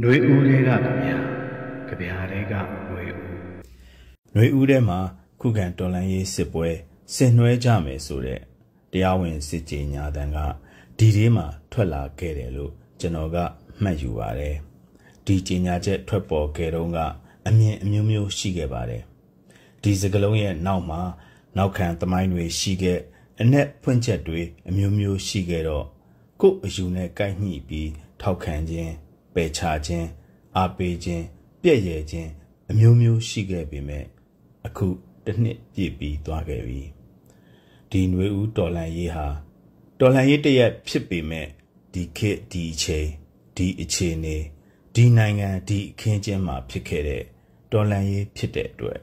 ຫນွေဦးတွေကကြဗျာကြဗျာတွေကຫນွေဦးຫນွေဦးထဲမှာခုခံတော်လန်ရေးစစ်ပွဲဆင်နွှဲကြမယ်ဆိုတဲ့တရားဝင်စစ်ကြေညာတန်ကဒီဒီမှာထွက်လာခဲ့တယ်လို့ကျွန်တော်ကမှတ်ယူပါတယ်ဒီကြေညာချက်ထွက်ပေါ်ခဲ့တော့ကအမြင်အမျိုးမျိုးရှိခဲ့ပါတယ်ဒီစကလုံးရဲ့နောက်မှာနောက်ခံသမိုင်းတွေရှိခဲ့အ내ဖွင့်ချက်တွေအမျိုးမျိုးရှိခဲ့တော့ကို့အယူနဲ့ကိုက်ညှိပြီးထောက်ခံခြင်း ပယ်ချခြင်းအားပေးခြင်းပြည့်ရခြင်းအမျိုးမျိုးရှိခဲ့ပေမဲ့အခုတစ်နှစ်ပြည့်ပြီးသွားခဲ့ပြီဒီຫນွေဦးတော်လန်ရေးဟာတော်လန်ရေးတရက်ဖြစ်ပေမဲ့ဒီခေတ်ဒီအချိန်ဒီအခြေအနေဒီနိုင်ငံဒီအခင်းကျင်းမှာဖြစ်ခဲ့တဲ့တော်လန်ရေးဖြစ်တဲ့အတွက်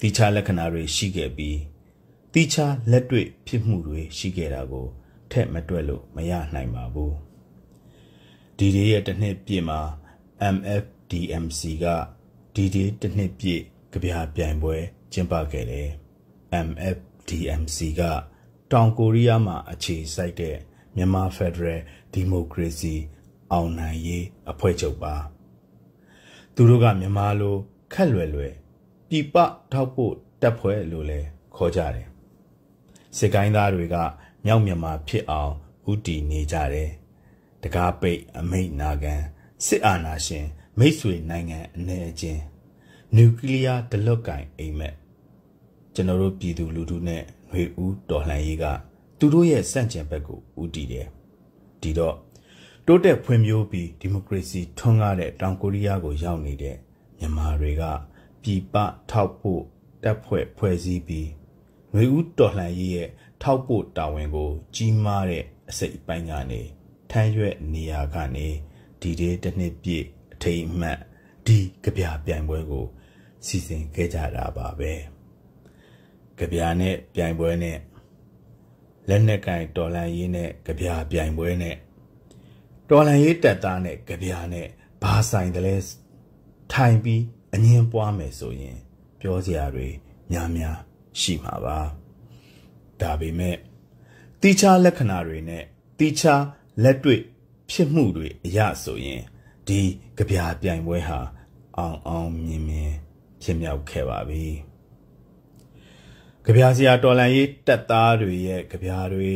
တိချလက္ခဏာတွေရှိခဲ့ပြီးတိချလက်တွေ့ဖြစ်မှုတွေရှိခဲ့တာကိုထက်မတွက်လို့မရနိုင်ပါဘူး ဒီဒီရဲ့တစ်နှစ်ပြည့်မှာ MFDMC ကဒီဒီတစ်နှစ်ပြည့်ကြပြပြိုင်ပွဲကျင်းပခဲ့တယ် MFDMC ကတောင်ကိုရီးယားမှာအခြေစိုက်တဲ့မြန်မာဖက်ဒရယ်ဒီမိုကရေစီအောင်နိုင်ရေးအဖွဲ့ချုပ်ပါသူတို့ကမြန်မာလိုခက်လွယ်လွယ်ပြပထောက်ဖို့တက်ဖွဲ့လို့လဲခေါ်ကြတယ်စစ်ကိုင်းသားတွေကမြောက်မြန်မာဖြစ်အောင်ဥတီနေကြတယ် တကားပိတ်အမိတ်နာခံစစ်အာဏာရှင် မိတ်ဆွေနိုင်ငံအနေအချင်းနျူကလ িয়ার ဒလွတ်ကင်အိမ်မက်ကျွန်တော်တို့ပြည်သူလူထုနဲ့ຫນွေဦးတော်လှန်ရေးကသူတို့ရဲ့စန့်ကျင်ဘက်ကိုဦးတည်တယ်ဒီတော့တိုးတက်ဖွံ့ဖြိုးပြီးဒီမိုကရေစီထွန်းကားတဲ့တောင်ကိုရီးယားကိုရောက်နေတဲ့မြန်မာတွေကပြည်ပထောက်ဖို့တပ်ဖွဲ့ဖွဲ့စည်းပြီးຫນွေဦးတော်လှန်ရေးရဲ့ထောက်ဖို့တာဝန်ကို ကြီးမားတဲ့အစိတ်အပိုင်းကနေ ထမ်းရွက်နေရာကနေဒီဒေးတစ်နှစ်ပြည့်အထိမ်းအမှတ်ဒီကြပြပြိုင်ပွဲကို စီစဉ်ခဲ့ကြတာပါပဲကြပြနဲ့ပြိုင်ပွဲနဲ့လက်နက်ကင်တော်လန်ရေးနဲ့ကြပြပြိုင်ပွဲနဲ့တော်လန်ရေးတက်သားနဲ့ကြပြနဲ့ဘာဆိုင်တယ်လဲထိုင်ပြီးအငင်းပွားမယ်ဆိုရင် ပြောစရာတွေများများရှိမှာပါဒါပေမဲ့တိချာလက္ခဏာတွေနဲ့တိချာ လက်တွေ့ဖြစ်မှုတွေအရဆိုရင်ဒီကြပြပြိုင်ပွဲဟာအောင်အောင်မြင်မြင်ဖြစ်မြောက်ခဲ့ပါပြီကြပြစရာတော်လန်ရေးတက်သားတွေရဲ့ကြပြတွေ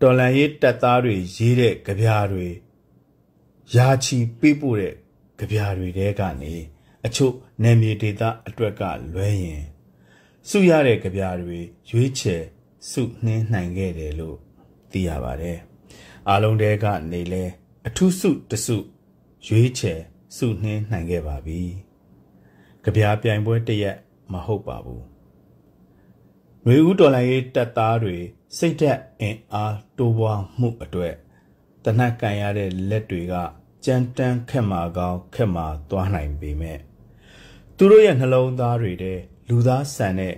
တော်လန်ရေးတက်သားတွေရေးတဲ့ကြပြတွေယာချီပေးပို့တဲ့ကြပြတွေတဲကနေအချို့နယ်မြေဒေသအတွက်ကလွဲရင်စုရတဲ့ကြပြတွေရွေးချယ်စုနှင်းနိုင်ခဲ့တယ်လို့သိရပါတယ် အားလုံးတဲကနေလဲအထူးစုတစုရွေးချယ်စုနှင်းနိုင်ခဲ့ပါပြီ။ကြပြားပြိုင်ပွဲတရက်မဟုတ်ပါဘူး။ຫນွေဦးတော်လိုင်းရေးတပ်သားတွေစိတ်သက်အင်အားတိုးပွားမှုအတွက်တနက်ကန်ရတဲ့လက်တွေကကြမ်းတမ်းခက်မာကောင်းခက်မာသွားနိုင်ပေမဲ့သူတို့ရဲ့နှလုံးသားတွေတဲ့လူသားဆန်တဲ့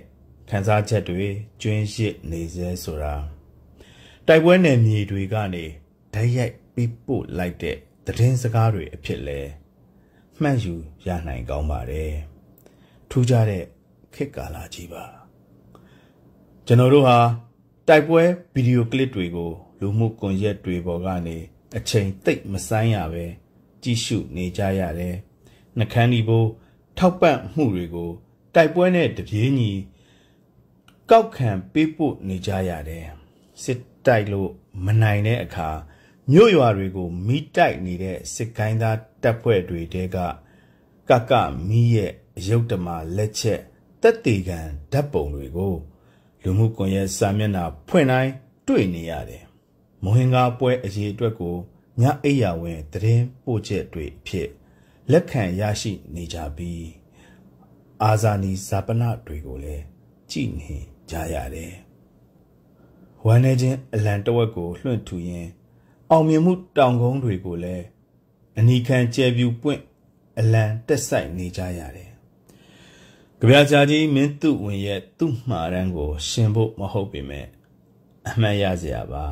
ခံစားချက်တွေကျွင်းရစ်နေစေဆိုတာတိုက်ပွဲနယ်မြေတွေကနေ ဓာတ်ရိုက်ပြီးပို့လိုက်တဲ့သတင်းစကားတွေအဖြစ်လဲမှတ်ယူရနိုင်ကောင်းပါတယ်ထူးခြားတဲ့ခေတ်ကာလကြီးပါကျွန်တော်တို့ဟာတိုက်ပွဲဗီဒီယိုကလစ်တွေကိုလူမှုကွန်ရက်တွေပေါ်ကနေအချိန်သိပ်မဆိုင်ရပဲကြည့်ရှုနေကြရတယ်နှကန်းဒီဘိုးထောက်ပံ့မှုတွေကို တိုက်ပွဲနဲ့တပြေးညီကောက်ခံပေးပို့နေကြရတယ်စစ်တိုက်လို့မနိုင်တဲ့အခါ မြို့ရွာတွေကိုမိတိုက်နေတဲ့စစ်ကိုင်းသားတပ်ဖွဲ့တွေတဲကကကမီးရဲ့ရုပ်တမလက်ချက်တက်တေကံဓာတ်ပုံတွေကို လူမှုကွန်ရက်စာမျက်နှာဖွင့်တိုင်းတွေ့နေရတယ်။မဟင်္ဂါပွဲအရေးအတွက်ကိုညအိယာဝင်သတင်းပို့ချက်တွေဖြစ်လက်ခံရရှိနေကြပြီးအာဇာနည်ဇာပနတွေကိုလည်းကြည်နေကြရတယ်။ဝမ်းနေခြင်းအလံတဝက်ကိုလွှင့်ထူရင်း အောင်မြင်မှုတောင်ကုန်းတွေကိုလည်းအနီခံကျဲပြူပွင့်အလံတက်ဆိုင်နေကြရတယ်။ကြပြာချာကြီးမင်းသူဝင်ရဲ့သူ့မှားရန်ကို ရှင်ဖို့မဟုတ်ပေမဲ့အမှတ်ရစရာပါ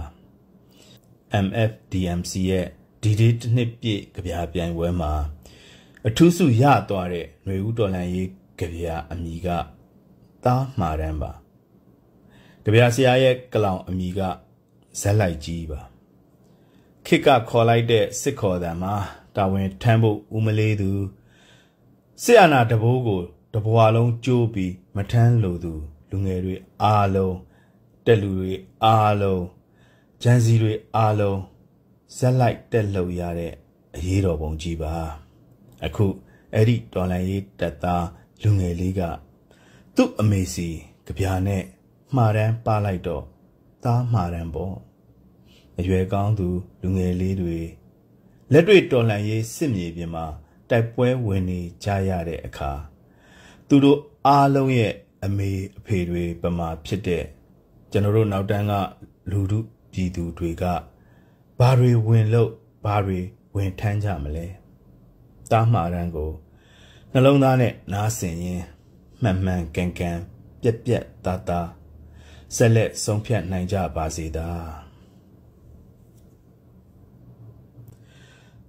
။ MFDMC ရဲ့ဒီဒီတစ်နှစ်ပြည့်ကြပြာပြိုင်ပွဲမှာအထူးစုရသွားတဲ့ຫນွေဦးတော်လန်ရေးကြပြာအမိကသားမှားရန်ပါ။ကြပြာဆရာရဲ့ကလောင်အမိကဇက်လိုက်ကြီးပါ ခစ်ကခေါ်လိုက်တဲ့စစ်ခေါ်တံမှာတာဝန်ထမ်းဖို့ဦးမလေးသူဆီယနာတဘိုးကိုတဘွာလုံးကျိုးပြီးမထမ်းလို့သူလူငယ်တွေအားလုံးတက်လူတွေအားလုံးဂျန်စီတွေအားလုံးဇက်လိုက်တက်လှုပ်ရတဲ့အရေးတော်ပုံကြီးပါအခုအဲ့ဒီတော်လန်ရေးတက်သားလူငယ်လေးကသူ့အမေစီကြပြာနဲ့မှားတန်းပါလိုက်တော့သားမှားတန်းပေါ့ အရွယ်ကောင်းသူလူငယ်လေးတွေလက်တွေ့တော်လှန်ရေးစစ်မြေပြင်မှာတိုက်ပွဲဝင်နေကြရတဲ့အခါသူတို့အားလုံးရဲ့အမေအဖေတွေပမာဖြစ်တဲ့ကျွန်တော်တို့နောက်တန်းကလူထုပြည်သူတွေကဘာတွေဝင်လို့ဘာတွေဝင်ထမ်းကြမလဲတားမှားရန်ကိုနှလုံးသားနဲ့နားဆင်ရင်မှန်မှန်ကန်ကန်ပြက်ပြက်သားသားဆက်လက်ဆုံးဖြတ်နိုင်ကြပါစေသာ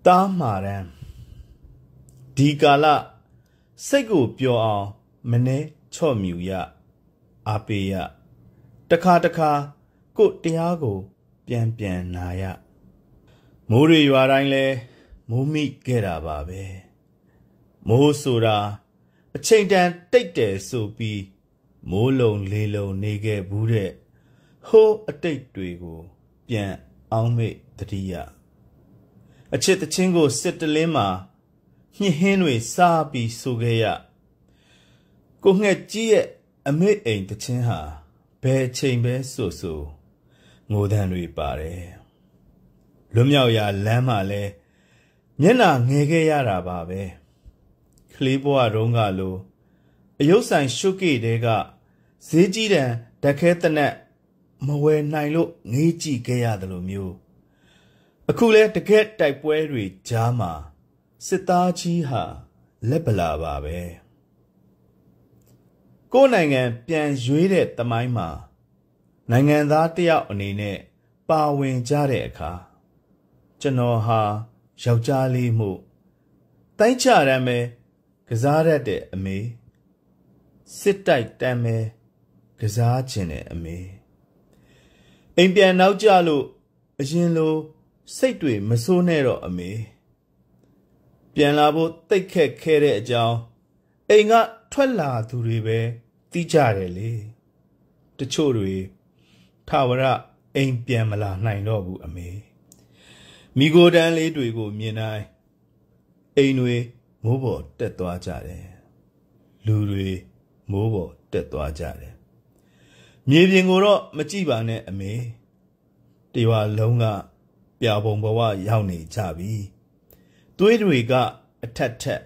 တားမှာရန်ဒီကာလစိတ်ကိုပျော်အောင်မနှဲချော့မြူရအာပေရတခါတခါကို့တရားကို ပြန်ပြန်နာရမိုးတွေရွာတိုင်းလဲမိုးမိခဲ့တာပါပဲမိုးဆိုတာအချိန်တန်တိတ်တယ်ဆိုပြီးမိုးလုံလေးလုံနေခဲ့ဘူးတဲ့ဟိုးအတိတ်တွေကို ပြန်အောင်မေ့တတိယ အချစ်တချင်းကိုစစ်တလင်းမှာညှင်းဟင်းတွေစားပြီးဆိုခဲ့ရကိုငှက်ကြီးရဲ့အမေအိမ်တချင်းဟာဘယ်ချိန်ပဲဆိုဆိုငိုတန်းတွေပါတယ်လွတ်မြောက်ရာလမ်းမှာလဲမျက်နာငယ်ခဲ့ရတာပါပဲကလေးဘဝတုန်းကလိုအယုတ်ဆိုင်ရှုကေတဲကဈေးကြီးတန်ဓခဲတနက်မဝယ်နိုင်လို့ငေးကြည့်ခဲ့ရတယ်လို့မျိုး အခုလဲတကက်တိုက်ပွဲတွေကြားမှာစစ်သားကြီးဟာလက်ပလာပါပဲကိုယ်နိုင်ငံပြန်ရွေးတဲ့တမိုင်းမှာနိုင်ငံသားတယောက်အနေနဲ့ပါဝင်ကြတဲ့အခါကျွန်တော်ဟာယောက်ျားလေးမှုတိုင်းချရမ်းပဲကစားရတဲ့အမေစစ်တိုက်တမ်းပဲကစားခြင်းတဲ့အမေအိမ်ပြန်နောက်ကြလို့အရင်လို စိတ်တွေမဆိုးနဲ့တော့အမေပြန်လာဖို့တိတ်ခက်ခဲတဲ့အကြောင်းအိမ်ကထွက်လာသူတွေပဲသိကြတယ်လေတချို့တွေထာဝရအိမ်ပြန်မလာနိုင်တော့ဘူးအမေမိโกတန်းလေးတွေကိုမြင်တိုင်းအိမ်တွေမိုးပေါ်တက်သွားကြတယ်လူတွေမိုးပေါ်တက်သွားကြတယ်မြေပြင်ကိုတော့မကြည့်ပါနဲ့အမေတရွာလုံးက ပြာပုံဘဝရောက်နေကြပြီသွေးတွေကအထက်ထက်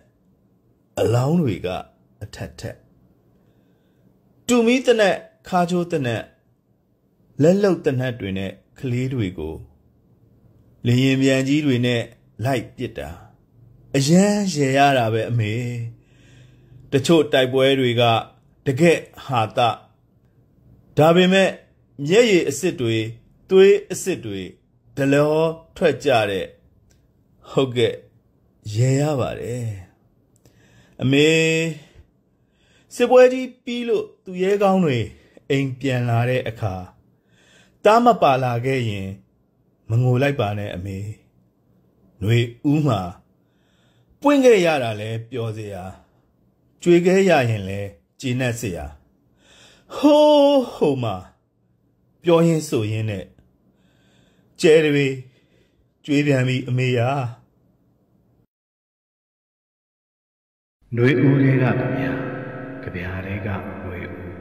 အလောင်းတွေကအထက်ထက်တူမီတနက်ခါချိုးတနက်လက်လုတ်တနက်တွေနဲ့ကလေးတွေကိုလင်းရင်ပြန်ကြီးတွေနဲ့လိုက်ပစ်တာအရန်ရေရတာပဲအမေတချို့တိုက်ပွဲတွေကတကက်ဟာတဒါပေမဲ့မျက်ရည်အစ်စ်တွေသွေးအစ်စ်တွေ ဒလောထွက်ကြတဲ့ဟုတ်ကဲ့ရေရပါတယ်အမေစစ်ပွဲကြီးပြီးလို့သူရဲကောင်းတွေအိမ်ပြန်လာတဲ့အခါတားမပါလာခဲ့ရင်မငိုလိုက်ပါနဲ့အမေຫນွေဦးမှာပွင့်ခဲ့ရတာလဲပျော်စရာကြွေခဲ့ရရင်လဲကျေနပ်စရာဟိုးဟိုမှာပြောရင်းဆိုရင်းနဲ့ ကျဲတွေကျွေးပြန်ပြီးအမေရာနှွေဦးလေးကဗျာကြဗျာလေးကနှွေဦး